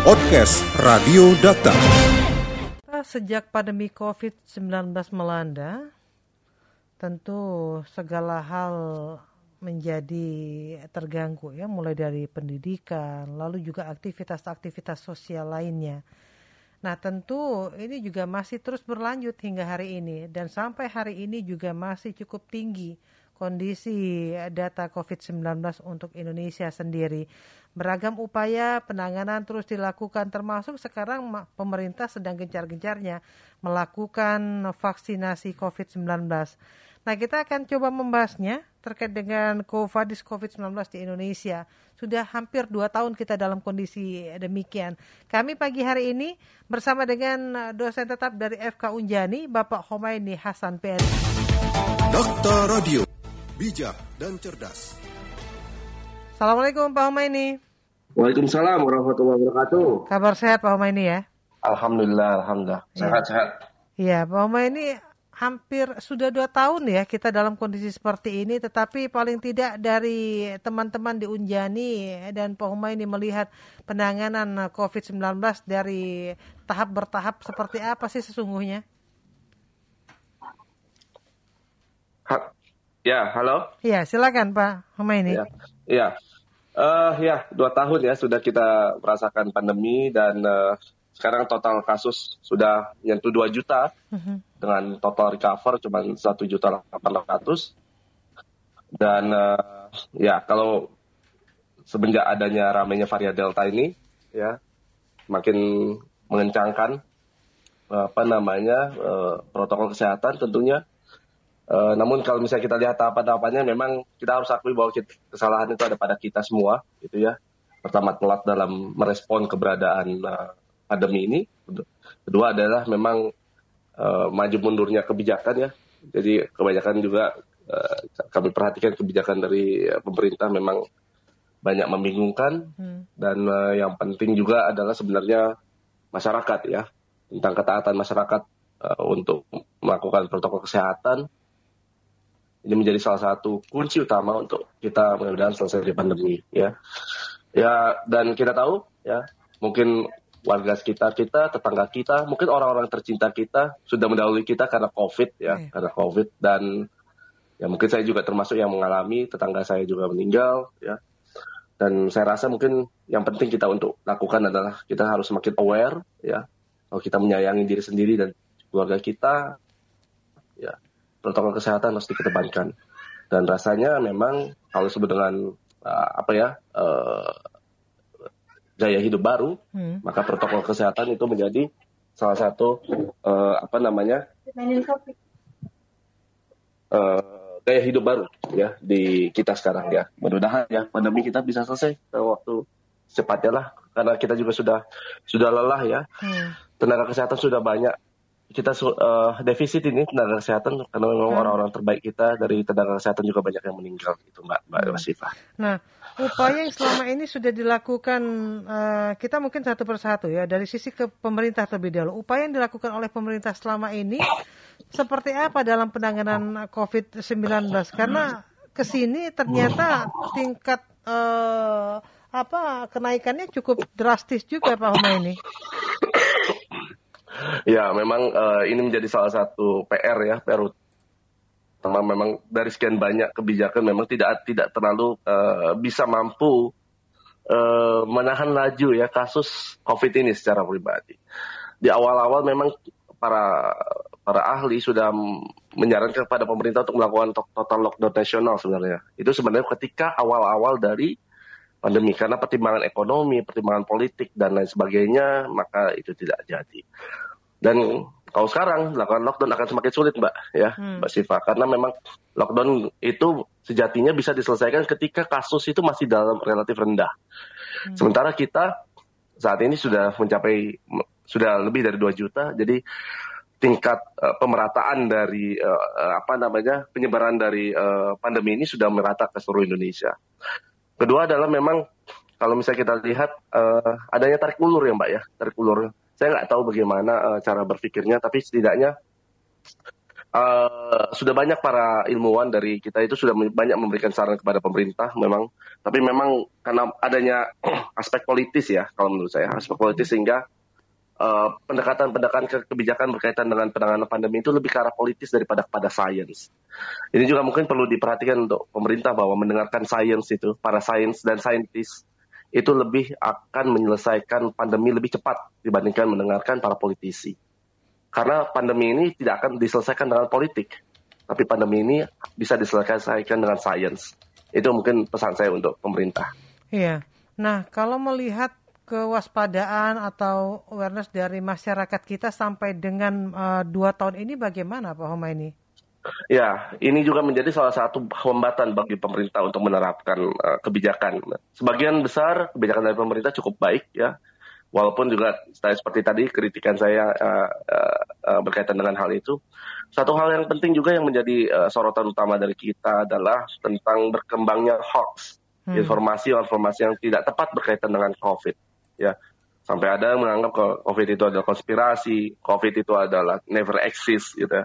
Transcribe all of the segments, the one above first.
Podcast Radio Data. Sejak pandemi COVID-19 melanda, tentu segala hal menjadi terganggu ya, mulai dari pendidikan, lalu juga aktivitas-aktivitas sosial lainnya. Nah, tentu ini juga masih terus berlanjut hingga hari ini dan sampai hari ini juga masih cukup tinggi kondisi data COVID-19 untuk Indonesia sendiri. Beragam upaya penanganan terus dilakukan termasuk sekarang pemerintah sedang gencar-gencarnya melakukan vaksinasi COVID-19. Nah kita akan coba membahasnya terkait dengan COVID COVID-19 di Indonesia. Sudah hampir dua tahun kita dalam kondisi demikian. Kami pagi hari ini bersama dengan dosen tetap dari FK Unjani, Bapak Homaini Hasan PN. Dokter Radio, bijak dan cerdas. Assalamualaikum Pak Humaini. Waalaikumsalam warahmatullahi wabarakatuh. Kabar sehat Pak Humaini ya? Alhamdulillah, alhamdulillah. Sehat-sehat. Iya, Pak Humaini hampir sudah dua tahun ya kita dalam kondisi seperti ini, tetapi paling tidak dari teman-teman di Unjani dan Pak Humaini melihat penanganan COVID-19 dari tahap bertahap seperti apa sih sesungguhnya? Ya, halo. Iya, silakan Pak Humaini. Ya, ya. Uh, ya, dua tahun ya sudah kita merasakan pandemi dan uh, sekarang total kasus sudah menyentuh 2 juta uh-huh. dengan total recover cuma satu juta delapan ratus dan uh, ya kalau semenjak adanya ramainya varian delta ini ya makin mengencangkan apa namanya uh, protokol kesehatan tentunya Uh, namun kalau misalnya kita lihat tahapan-tahapannya memang kita harus akui bahwa kita, kesalahan itu ada pada kita semua gitu ya. Pertama telat dalam merespon keberadaan uh, pandemi ini. Kedua adalah memang uh, maju mundurnya kebijakan ya. Jadi kebanyakan juga uh, kami perhatikan kebijakan dari uh, pemerintah memang banyak membingungkan hmm. dan uh, yang penting juga adalah sebenarnya masyarakat ya tentang ketaatan masyarakat uh, untuk melakukan protokol kesehatan ini menjadi salah satu kunci utama untuk kita mudah-mudahan selesai dari pandemi ya. Ya dan kita tahu ya mungkin warga sekitar kita tetangga kita mungkin orang-orang tercinta kita sudah mendahului kita karena covid ya yeah. karena covid. Dan ya mungkin saya juga termasuk yang mengalami tetangga saya juga meninggal ya. Dan saya rasa mungkin yang penting kita untuk lakukan adalah kita harus semakin aware ya. Kalau kita menyayangi diri sendiri dan keluarga kita protokol kesehatan harus dikedepankan. Dan rasanya memang kalau sebut dengan uh, apa ya uh, gaya hidup baru, hmm. maka protokol kesehatan itu menjadi salah satu uh, apa namanya uh, gaya hidup baru ya di kita sekarang ya. Mudah-mudahan ya pandemi kita bisa selesai waktu secepatnya lah karena kita juga sudah sudah lelah ya. Hmm. Tenaga kesehatan sudah banyak kita uh, defisit ini tenaga kesehatan karena memang hmm. orang-orang terbaik kita dari tenaga kesehatan juga banyak yang meninggal gitu Mbak Mbak hmm. Siva. Nah, upaya yang selama ini sudah dilakukan uh, kita mungkin satu persatu ya dari sisi ke pemerintah terlebih dahulu. Upaya yang dilakukan oleh pemerintah selama ini seperti apa dalam penanganan COVID-19 karena ke sini ternyata tingkat uh, apa kenaikannya cukup drastis juga Pak Homa ini. Ya, memang uh, ini menjadi salah satu PR ya, PR utama memang dari sekian banyak kebijakan memang tidak tidak terlalu uh, bisa mampu uh, menahan laju ya kasus COVID ini secara pribadi. Di awal-awal memang para para ahli sudah menyarankan kepada pemerintah untuk melakukan total lockdown nasional sebenarnya. Itu sebenarnya ketika awal-awal dari pandemi karena pertimbangan ekonomi, pertimbangan politik dan lain sebagainya, maka itu tidak jadi. Dan kalau sekarang melakukan lockdown akan semakin sulit, Mbak, ya, hmm. Mbak Siva, karena memang lockdown itu sejatinya bisa diselesaikan ketika kasus itu masih dalam relatif rendah. Hmm. Sementara kita saat ini sudah mencapai sudah lebih dari 2 juta, jadi tingkat uh, pemerataan dari uh, apa namanya penyebaran dari uh, pandemi ini sudah merata ke seluruh Indonesia. Kedua adalah memang kalau misalnya kita lihat uh, adanya tarik ulur ya Mbak ya, tarik ulur saya nggak tahu bagaimana uh, cara berpikirnya, tapi setidaknya Uh, sudah banyak para ilmuwan dari kita itu sudah banyak memberikan saran kepada pemerintah memang tapi memang karena adanya aspek politis ya kalau menurut saya aspek politis sehingga uh, pendekatan-pendekatan ke kebijakan berkaitan dengan penanganan pandemi itu lebih ke arah politis daripada pada sains. Ini juga mungkin perlu diperhatikan untuk pemerintah bahwa mendengarkan sains itu para sains dan saintis itu lebih akan menyelesaikan pandemi lebih cepat dibandingkan mendengarkan para politisi. Karena pandemi ini tidak akan diselesaikan dengan politik, tapi pandemi ini bisa diselesaikan dengan sains. Itu mungkin pesan saya untuk pemerintah. Iya. Nah, kalau melihat kewaspadaan atau awareness dari masyarakat kita sampai dengan uh, dua tahun ini bagaimana Pak Homaini? Ya, ini juga menjadi salah satu hambatan bagi pemerintah untuk menerapkan uh, kebijakan. Sebagian besar kebijakan dari pemerintah cukup baik ya, walaupun juga saya seperti tadi kritikan saya uh, uh, uh, berkaitan dengan hal itu. Satu hal yang penting juga yang menjadi uh, sorotan utama dari kita adalah tentang berkembangnya hoax, hmm. informasi-informasi yang tidak tepat berkaitan dengan COVID. Ya, sampai ada yang menganggap kalau COVID itu adalah konspirasi, COVID itu adalah never exist, gitu ya.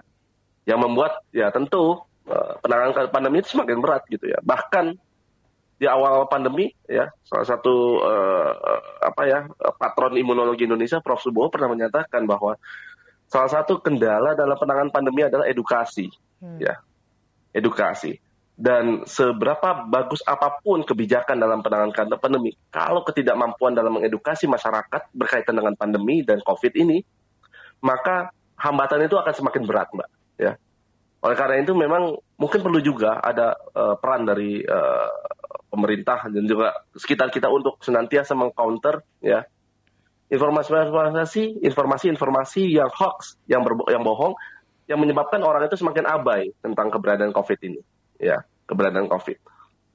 Yang membuat ya tentu uh, penanganan pandemi itu semakin berat gitu ya. Bahkan di awal pandemi ya salah satu uh, apa ya patron imunologi Indonesia Prof Subowo pernah menyatakan bahwa salah satu kendala dalam penanganan pandemi adalah edukasi hmm. ya edukasi dan seberapa bagus apa pun kebijakan dalam penanganan pandemi kalau ketidakmampuan dalam mengedukasi masyarakat berkaitan dengan pandemi dan covid ini maka hambatan itu akan semakin berat mbak ya oleh karena itu memang mungkin perlu juga ada uh, peran dari uh, pemerintah dan juga sekitar kita untuk senantiasa mengcounter ya informasi-informasi informasi-informasi yang hoax, yang berbo yang bohong yang menyebabkan orang itu semakin abai tentang keberadaan COVID ini, ya, keberadaan COVID.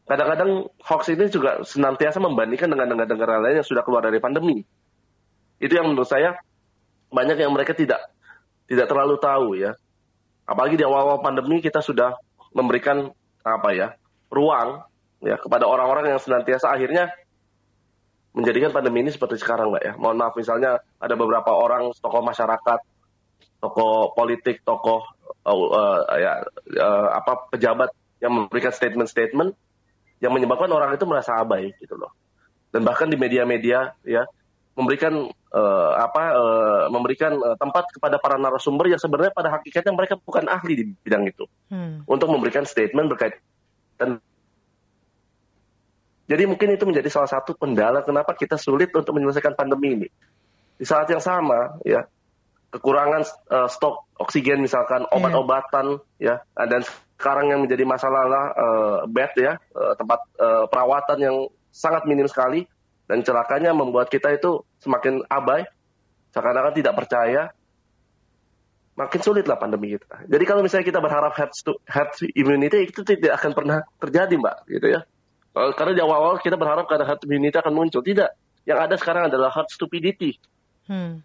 Kadang-kadang hoax ini juga senantiasa membandingkan dengan negara-negara lain yang sudah keluar dari pandemi. Itu yang menurut saya banyak yang mereka tidak tidak terlalu tahu ya. Apalagi di awal-awal pandemi kita sudah memberikan apa ya ruang ya kepada orang-orang yang senantiasa akhirnya menjadikan pandemi ini seperti sekarang mbak ya. Mohon maaf misalnya ada beberapa orang tokoh masyarakat, tokoh politik, tokoh uh, uh, ya uh, apa pejabat yang memberikan statement-statement yang menyebabkan orang itu merasa abai gitu loh. Dan bahkan di media-media ya memberikan uh, apa uh, memberikan uh, tempat kepada para narasumber yang sebenarnya pada hakikatnya mereka bukan ahli di bidang itu hmm. untuk memberikan statement berkaitan jadi mungkin itu menjadi salah satu kendala kenapa kita sulit untuk menyelesaikan pandemi ini. Di saat yang sama, ya kekurangan uh, stok oksigen misalkan iya. obat-obatan yeah. ya dan sekarang yang menjadi masalah lah uh, bed ya uh, tempat uh, perawatan yang sangat minim sekali dan celakanya membuat kita itu semakin abai seakan-akan tidak percaya makin sulit lah pandemi kita. Jadi kalau misalnya kita berharap herd, herd immunity itu tidak akan pernah terjadi mbak gitu ya. Eh, karena di awal-awal kita berharap karena herd immunity akan muncul. Tidak. Yang ada sekarang adalah herd stupidity. Hmm.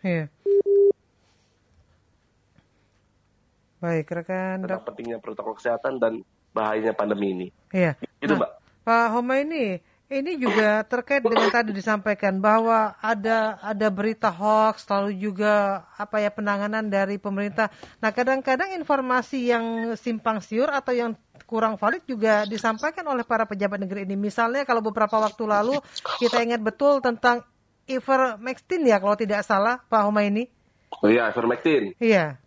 Iya. Baik, rekan. Tentang pentingnya protokol kesehatan dan bahayanya pandemi ini. Iya. Itu, nah, Mbak. Pak Homa ini ini juga terkait dengan tadi disampaikan bahwa ada ada berita hoax lalu juga apa ya penanganan dari pemerintah. Nah, kadang-kadang informasi yang simpang siur atau yang kurang valid juga disampaikan oleh para pejabat negeri ini. Misalnya kalau beberapa waktu lalu kita ingat betul tentang ivermectin ya kalau tidak salah Pak ini. Oh iya, ivermectin. Iya.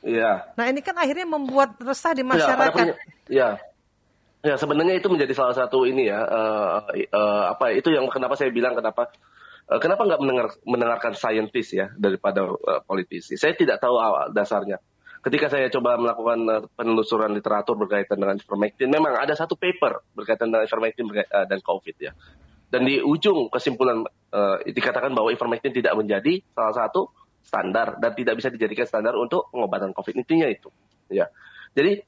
Iya. Nah, ini kan akhirnya membuat resah di iya, masyarakat. Iya. Ya sebenarnya itu menjadi salah satu ini ya uh, uh, apa itu yang kenapa saya bilang kenapa uh, kenapa nggak mendengar mendengarkan saintis ya daripada uh, politisi. Saya tidak tahu awal dasarnya. Ketika saya coba melakukan penelusuran literatur berkaitan dengan ivermectin, memang ada satu paper berkaitan dengan ivermectin dan COVID ya. Dan di ujung kesimpulan uh, dikatakan bahwa ivermectin tidak menjadi salah satu standar dan tidak bisa dijadikan standar untuk pengobatan COVID. Intinya itu, ya. Jadi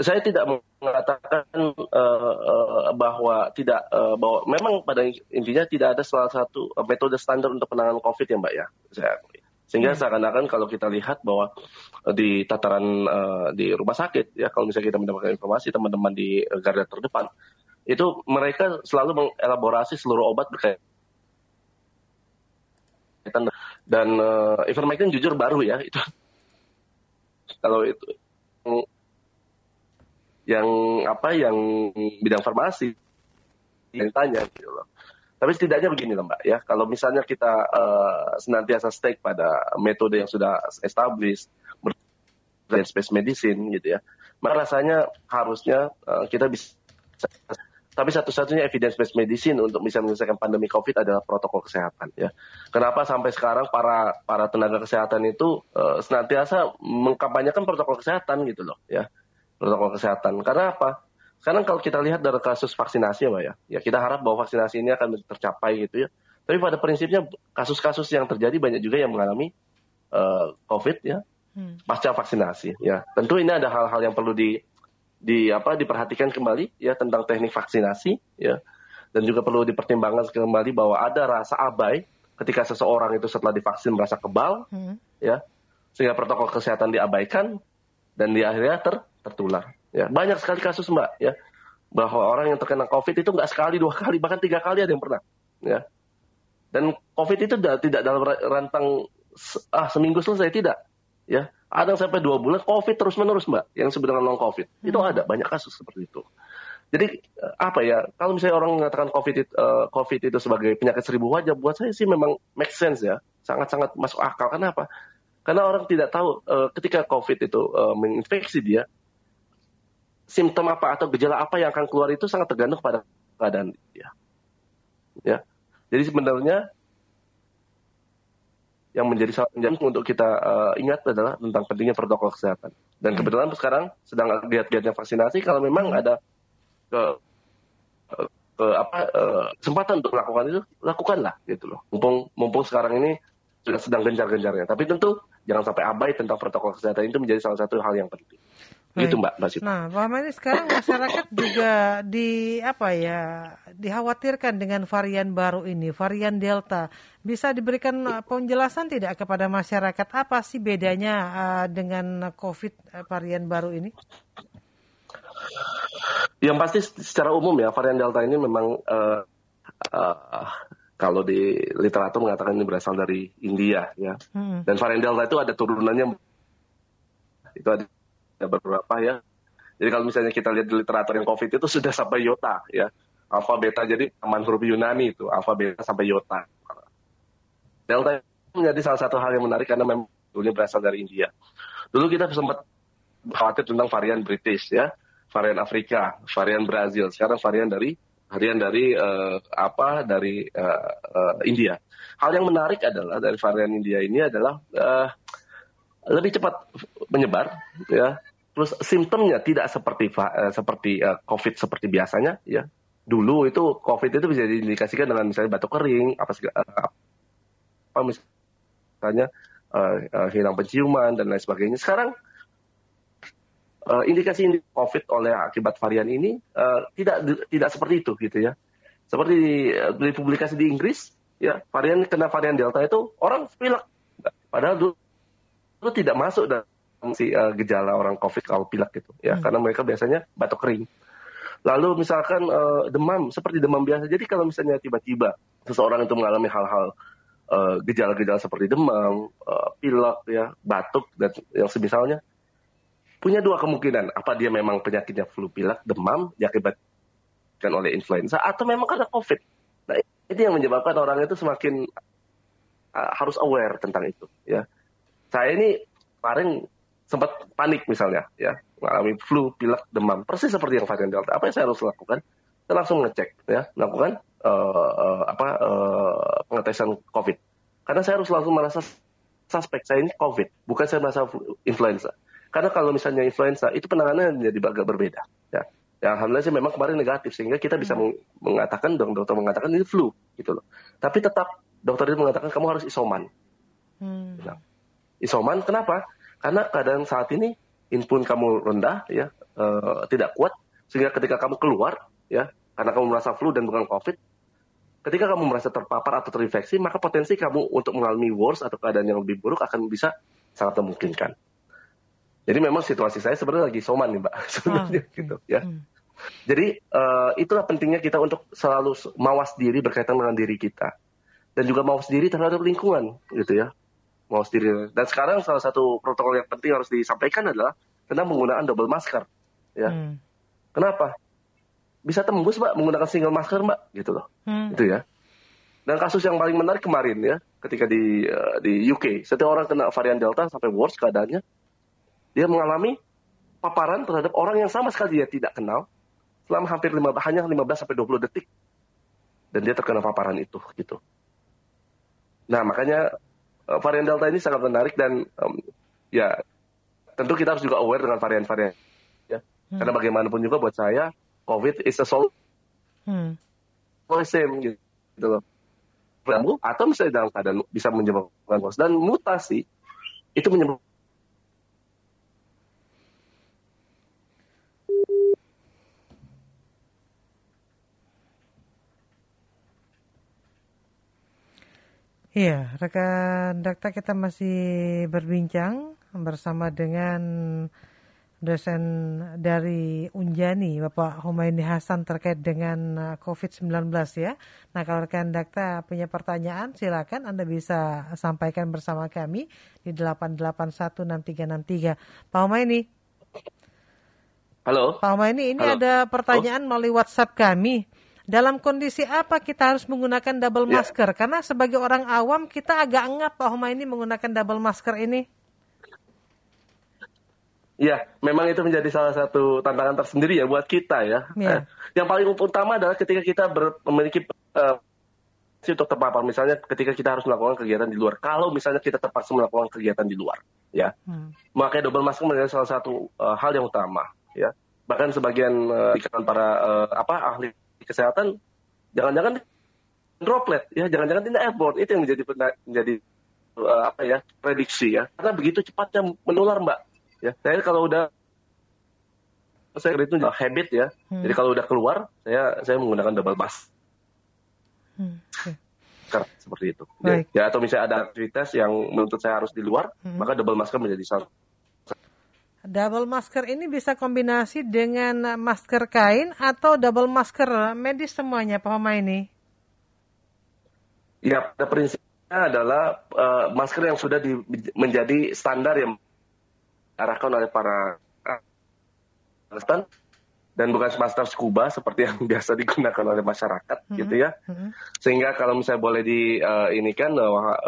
saya tidak mengatakan uh, uh, bahwa tidak uh, bahwa memang pada intinya tidak ada salah satu metode standar untuk penanganan COVID ya mbak ya saya sehingga hmm. seakan-akan kalau kita lihat bahwa di tataran uh, di rumah sakit ya kalau misalnya kita mendapatkan informasi teman-teman di garda terdepan itu mereka selalu mengelaborasi seluruh obat berkaitan Dan uh, ivermectin jujur baru ya itu. Kalau itu yang apa yang bidang farmasi yang tanya gitu loh. Tapi setidaknya begini loh Mbak ya, kalau misalnya kita uh, senantiasa stake pada metode yang sudah established, dan space medicine gitu ya, maka rasanya harusnya uh, kita bisa tapi satu-satunya evidence based medicine untuk bisa menyelesaikan pandemi COVID adalah protokol kesehatan ya. Kenapa sampai sekarang para para tenaga kesehatan itu uh, senantiasa mengkampanyekan protokol kesehatan gitu loh ya. Protokol kesehatan. Karena apa? Karena kalau kita lihat dari kasus vaksinasi ya, ya, ya kita harap bahwa vaksinasi ini akan tercapai gitu ya. Tapi pada prinsipnya kasus-kasus yang terjadi banyak juga yang mengalami uh, COVID ya, hmm. pasca vaksinasi ya. Tentu ini ada hal-hal yang perlu di di apa diperhatikan kembali ya tentang teknik vaksinasi ya dan juga perlu dipertimbangkan kembali bahwa ada rasa abai ketika seseorang itu setelah divaksin merasa kebal hmm. ya sehingga protokol kesehatan diabaikan dan di akhirnya ter, tertular ya banyak sekali kasus mbak ya bahwa orang yang terkena covid itu nggak sekali dua kali bahkan tiga kali ada yang pernah ya dan covid itu tidak dalam rantang ah seminggu selesai tidak ya ada yang sampai dua bulan COVID terus menerus mbak, yang dengan long COVID. Hmm. Itu ada banyak kasus seperti itu. Jadi eh, apa ya? Kalau misalnya orang mengatakan COVID itu, uh, COVID itu sebagai penyakit seribu wajah, buat saya sih memang make sense ya, sangat-sangat masuk akal. Kenapa? Karena orang tidak tahu uh, ketika COVID itu uh, menginfeksi dia, simptom apa atau gejala apa yang akan keluar itu sangat tergantung pada keadaan dia. Ya. Jadi sebenarnya yang menjadi salah untuk kita uh, ingat adalah tentang pentingnya protokol kesehatan. Dan kebetulan sekarang sedang lihat-lihatnya vaksinasi. Kalau memang ada ke, ke apa uh, kesempatan untuk melakukan itu, lakukanlah gitu loh. Mumpung mumpung sekarang ini sudah sedang gencar-gencarnya. Tapi tentu jangan sampai abai tentang protokol kesehatan itu menjadi salah satu hal yang penting. Baik. Gitu Mbak Mbak Nah, Pak ini sekarang masyarakat juga di apa ya dikhawatirkan dengan varian baru ini, varian Delta. Bisa diberikan uh, penjelasan tidak kepada masyarakat apa sih bedanya uh, dengan COVID uh, varian baru ini? Yang pasti secara umum ya varian Delta ini memang uh, uh, kalau di literatur mengatakan ini berasal dari India ya. Hmm. Dan varian Delta itu ada turunannya itu ada ada beberapa ya. Jadi kalau misalnya kita lihat di literatur yang COVID itu sudah sampai yota ya. Alfa beta jadi aman huruf Yunani itu, alfa beta sampai yota. Delta menjadi salah satu hal yang menarik karena memang dulunya berasal dari India. Dulu kita sempat khawatir tentang varian British ya, varian Afrika, varian Brazil, sekarang varian dari varian dari uh, apa dari uh, uh, India. Hal yang menarik adalah dari varian India ini adalah uh, lebih cepat menyebar ya terus simptomnya tidak seperti uh, seperti uh, covid seperti biasanya ya. Dulu itu covid itu bisa diindikasikan dengan misalnya batuk kering apa apa misalnya uh, uh, hilang penciuman dan lain sebagainya. Sekarang uh, indikasi covid oleh akibat varian ini uh, tidak tidak seperti itu gitu ya. Seperti di, di publikasi di Inggris ya varian kena varian delta itu orang pilek. Padahal dulu itu tidak masuk dalam si uh, gejala orang COVID kalau pilek gitu ya hmm. karena mereka biasanya batuk kering. Lalu misalkan uh, demam seperti demam biasa. Jadi kalau misalnya tiba-tiba seseorang itu mengalami hal-hal uh, gejala-gejala seperti demam, uh, pilek ya, batuk dan yang semisalnya punya dua kemungkinan. Apa dia memang penyakitnya flu pilek, demam diakibatkan oleh influenza atau memang karena COVID. Nah, ini yang menyebabkan orang itu semakin uh, harus aware tentang itu ya saya ini kemarin sempat panik misalnya ya mengalami flu, pilek, demam persis seperti yang varian delta. Apa yang saya harus lakukan? Saya langsung ngecek ya, melakukan uh, uh, apa uh, pengetesan COVID. Karena saya harus langsung merasa suspek saya ini COVID, bukan saya merasa influenza. Karena kalau misalnya influenza itu penanganannya menjadi agak berbeda. Ya. Ya, alhamdulillah sih memang kemarin negatif sehingga kita bisa hmm. mengatakan dong dokter mengatakan ini flu gitu loh. Tapi tetap dokter itu mengatakan kamu harus isoman. Hmm. Nah, isoman. Kenapa? Karena keadaan saat ini input kamu rendah, ya, e, tidak kuat, sehingga ketika kamu keluar, ya, karena kamu merasa flu dan bukan COVID, ketika kamu merasa terpapar atau terinfeksi, maka potensi kamu untuk mengalami worse atau keadaan yang lebih buruk akan bisa sangat memungkinkan. Jadi memang situasi saya sebenarnya lagi soman nih, Mbak, sebenarnya oh. gitu, ya. Hmm. Jadi uh, itulah pentingnya kita untuk selalu mawas diri berkaitan dengan diri kita. dan juga mau sendiri terhadap lingkungan gitu ya mau sendiri dan sekarang salah satu protokol yang penting harus disampaikan adalah tentang penggunaan double masker. Ya. Hmm. kenapa? Bisa tembus mbak menggunakan single masker mbak? Gitu loh. Hmm. itu ya. Dan kasus yang paling menarik kemarin ya ketika di eh, di UK setiap orang kena varian delta sampai worse keadaannya dia mengalami paparan terhadap orang yang sama sekali dia tidak kenal selama hampir 15, hanya 15 sampai 20 detik. Dan dia terkena paparan itu gitu. Nah makanya varian delta ini sangat menarik dan em, ya tentu kita harus juga aware dengan varian-varian ya karena bagaimanapun juga buat saya covid is a sol Hmm. same gitu, gitu loh. Kamu atau misalnya dalam keadaan bisa menyebabkan kos dan mutasi itu menyebabkan Iya, rekan Dakta kita masih berbincang bersama dengan dosen dari Unjani, Bapak Humayni Hasan terkait dengan uh, COVID-19 ya. Nah, kalau rekan Dakta punya pertanyaan, silakan Anda bisa sampaikan bersama kami di 8816363. Pak Humayni, halo Pak Humayni, ini Halo. ada pertanyaan melalui WhatsApp kami. Dalam kondisi apa kita harus menggunakan double Ya. masker? Karena sebagai orang awam kita agak ngap Pak Humayni menggunakan double masker ini. Iya, memang itu menjadi salah satu tantangan tersendiri ya buat kita ya. Eh, yang paling utama adalah ketika kita ber- memiliki eh, untuk terpapar, misalnya ketika kita harus melakukan kegiatan di luar. Kalau misalnya kita terpaksa melakukan kegiatan di luar, ya, Hmm. maka double masker menjadi salah satu eh, hal yang utama, ya. Bahkan sebagian kalangan para eh, apa ahli kesehatan, jangan-jangan droplet, ya, jangan-jangan ini airborne itu yang menjadi menjadi eh, apa ya prediksi ya. Karena begitu cepatnya menular, mbak. Ya, saya kalau udah saya itu habit ya. Hmm. Jadi kalau udah keluar, saya saya menggunakan double masker Hmm. seperti itu. Baik. Ya, atau misalnya ada aktivitas yang menuntut saya harus di luar, Hmm. maka double masker menjadi salah Double masker ini bisa kombinasi dengan masker kain atau double masker medis semuanya Pak Humayni. Ya, pada prinsipnya adalah eh, masker yang sudah di- menjadi standar yang diarahkan oleh para uh, dan bukan masker scuba seperti yang biasa digunakan oleh masyarakat gitu ya. Hmm. Sehingga kalau misalnya boleh di eh, ini kan me-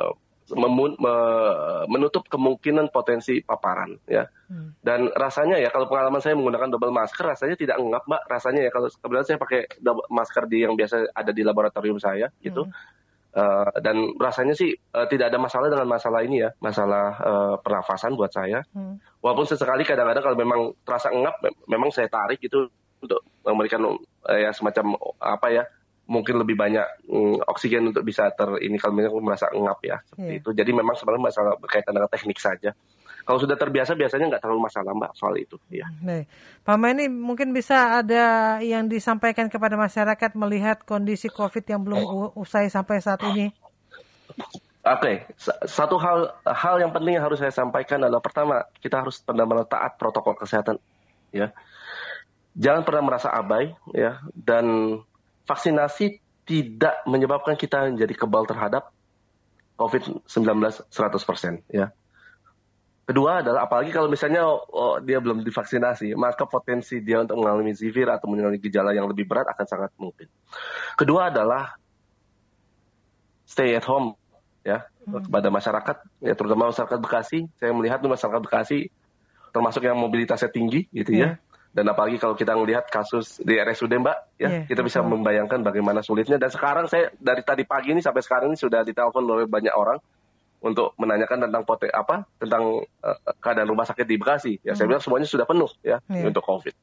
menutup kemungkinan potensi paparan ya. Hmm. Dan rasanya ya kalau pengalaman saya menggunakan double masker rasanya tidak ngap mbak rasanya ya kalau kebetulan saya pakai double masker di yang biasa ada di laboratorium saya gitu. Eh, dan rasanya sih eh, tidak ada masalah dengan masalah ini ya, masalah eh, pernafasan buat saya. Hmm. Walaupun sesekali kadang-kadang kalau memang terasa engap, mem- memang saya tarik itu untuk memberikan eh, ya semacam apa ya, mungkin lebih banyak mm, oksigen untuk bisa ter ini kalau memang merasa engap ya seperti Iya. itu. Jadi memang sebenarnya masalah berkaitan dengan teknik saja. Kalau sudah terbiasa biasanya nggak terlalu masalah mbak soal itu. Ya. Baik. Pak Humayni mungkin bisa ada yang disampaikan kepada masyarakat melihat kondisi COVID yang belum usai sampai saat ini. Oke, sa- satu hal hal yang penting yang harus saya sampaikan adalah pertama kita harus benar-benar taat protokol kesehatan, ya. Jangan pernah merasa abai, ya. Dan vaksinasi tidak menyebabkan kita menjadi kebal terhadap COVID-19 100%, ya. Kedua adalah apalagi kalau misalnya oh, dia belum divaksinasi, maka potensi dia untuk mengalami zivir atau mengalami gejala yang lebih berat akan sangat mungkin. Kedua adalah stay at home ya kepada masyarakat ya terutama masyarakat Bekasi saya melihat masyarakat Bekasi termasuk yang mobilitasnya tinggi gitu ya dan apalagi kalau kita melihat kasus di RSUD Mbak ya Iya, kita bisa betul. membayangkan bagaimana sulitnya dan sekarang saya dari tadi pagi ini sampai sekarang ini sudah ditelepon oleh banyak orang untuk menanyakan tentang pote apa tentang eh, keadaan rumah sakit di Bekasi ya saya bilang semuanya sudah penuh ya Iya. untuk COVID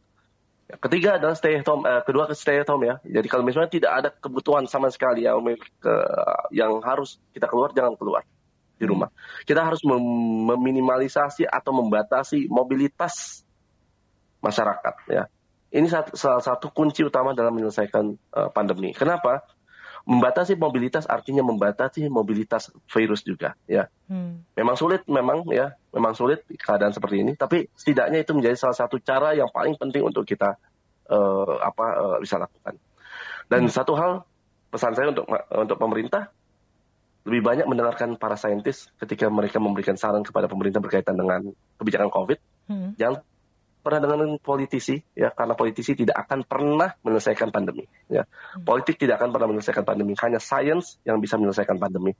Ya, Ketiga adalah stay at home. eh, kedua ke stay at home ya. Jadi kalau misalnya tidak ada kebutuhan sama sekali yang memiliki ke- yang harus kita keluar, jangan keluar di rumah. Kita harus mem- meminimalisasi atau membatasi mobilitas masyarakat ya. Ini salah satu kunci utama dalam menyelesaikan eh, pandemi. Kenapa? Membatasi mobilitas artinya membatasi mobilitas virus juga ya. Hmm. Memang sulit, memang ya, memang sulit keadaan seperti ini. Tapi setidaknya itu menjadi salah satu cara yang paling penting untuk kita eh, apa eh, bisa lakukan. Dan satu hal pesan saya untuk untuk pemerintah, lebih banyak mendengarkan para saintis ketika mereka memberikan saran kepada pemerintah berkaitan dengan kebijakan COVID. Hmm. Jangan pernah dengan politisi ya karena politisi tidak akan pernah menyelesaikan pandemi ya hmm. politik tidak akan pernah menyelesaikan pandemi hanya sains yang bisa menyelesaikan pandemi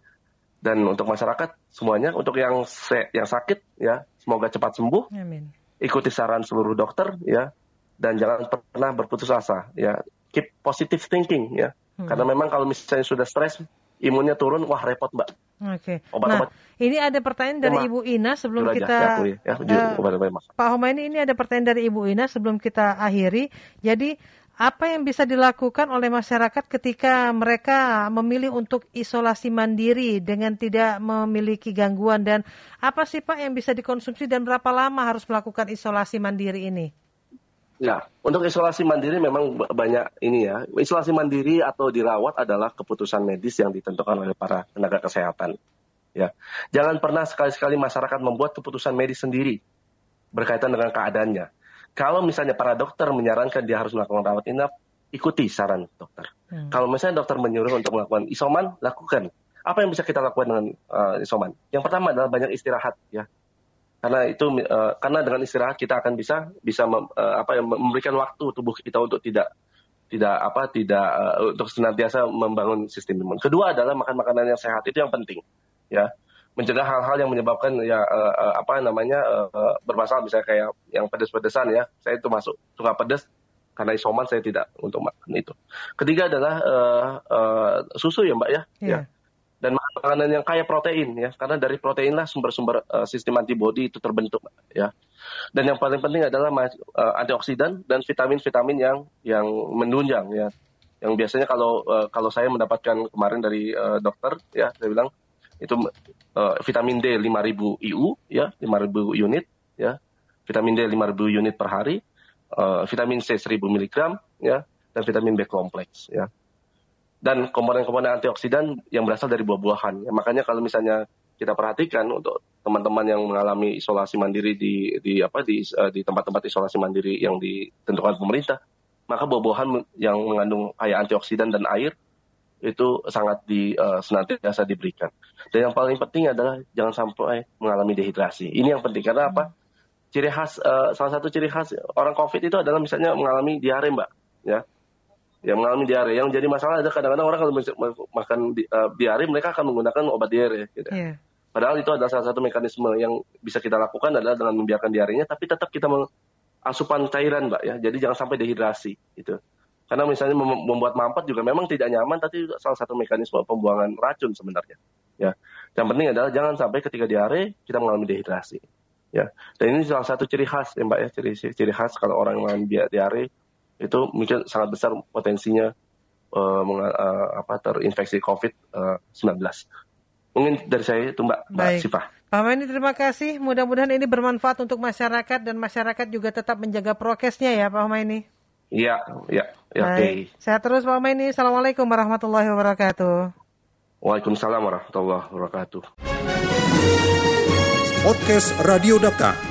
dan untuk masyarakat semuanya untuk yang yang sakit ya semoga cepat sembuh Amin. ikuti saran seluruh dokter ya dan jangan pernah berputus asa ya keep positive thinking ya hmm. karena memang kalau misalnya sudah stres imunnya turun wah repot mbak Oke. Okay. Nah, ini ada pertanyaan dari Ibu Ina sebelum kita ya, ya, uh, Pak Homaini ini ada pertanyaan dari Ibu Ina sebelum kita akhiri. Jadi apa yang bisa dilakukan oleh masyarakat ketika mereka memilih untuk isolasi mandiri dengan tidak memiliki gangguan dan apa sih Pak yang bisa dikonsumsi dan berapa lama harus melakukan isolasi mandiri ini? Ya, untuk isolasi mandiri memang banyak ini ya. Isolasi mandiri atau dirawat adalah keputusan medis yang ditentukan oleh para tenaga kesehatan. Ya, jangan pernah sekali-sekali masyarakat membuat keputusan medis sendiri berkaitan dengan keadaannya. Kalau misalnya para dokter menyarankan dia harus melakukan rawat inap, ikuti saran dokter. Hmm. Kalau misalnya dokter menyuruh untuk melakukan isoman, lakukan. Apa yang bisa kita lakukan dengan uh, isoman? Yang pertama adalah banyak istirahat ya karena itu uh, karena dengan istirahat kita akan bisa bisa mem, uh, apa ya memberikan waktu tubuh kita untuk tidak tidak apa tidak uh, untuk senantiasa membangun sistem imun. Kedua adalah makan makanan yang sehat itu yang penting ya mencegah hal-hal yang menyebabkan ya uh, uh, apa namanya uh, bermasalah misalnya kayak yang pedes-pedesan ya saya itu masuk suka pedes karena isoman saya tidak untuk makan itu. Ketiga adalah uh, uh, susu ya mbak ya. Yeah. ya makanan yang kaya protein ya. Karena dari protein lah sumber-sumber uh, sistem antibodi itu terbentuk ya. Dan yang paling penting adalah uh, antioksidan dan vitamin-vitamin yang yang menunjang ya. Yang biasanya kalau uh, kalau saya mendapatkan kemarin dari uh, dokter ya saya bilang itu uh, vitamin D 5000 IU ya 5000 unit ya. Vitamin D 5000 unit per hari uh, vitamin C 1000 mg ya dan vitamin B kompleks ya dan komponen-komponen antioksidan yang berasal dari buah-buahan. Ya, makanya kalau misalnya kita perhatikan untuk teman-teman yang mengalami isolasi mandiri di di apa di uh, di tempat-tempat isolasi mandiri yang ditentukan pemerintah, maka buah-buahan yang mengandung kaya antioksidan dan air itu sangat di uh, senantiasa diberikan. Dan yang paling penting adalah jangan sampai mengalami dehidrasi. Ini yang penting karena apa? Ciri khas uh, salah satu ciri khas orang COVID itu adalah misalnya mengalami diare, Mbak, ya yang mengalami diare. Yang jadi masalah adalah kadang-kadang orang kalau makan di, uh, diare mereka akan menggunakan obat diare. Gitu. Yeah. Padahal itu adalah salah satu mekanisme yang bisa kita lakukan adalah dengan membiarkan diarenya, tapi tetap kita asupan cairan, mbak ya. Jadi jangan sampai dehidrasi, gitu. Karena misalnya membuat mampet juga memang tidak nyaman, tapi salah satu mekanisme pembuangan racun sebenarnya. Ya, yang penting adalah jangan sampai ketika diare kita mengalami dehidrasi. Ya, dan ini salah satu ciri khas ya mbak ya, ciri ciri khas kalau orang mengalami diare itu mungkin sangat besar potensinya uh, uh, apa terinfeksi COVID-19. Uh, mungkin dari saya itu Mbak, Mbak Sifah. Pak Mani terima kasih. Mudah-mudahan ini bermanfaat untuk masyarakat dan masyarakat juga tetap menjaga prokesnya ya Pak Mani. Iya, iya, ya, oke. Okay. Sehat terus Pak Mani. Assalamualaikum warahmatullahi wabarakatuh. Waalaikumsalam warahmatullahi wabarakatuh. Podcast Radio Data.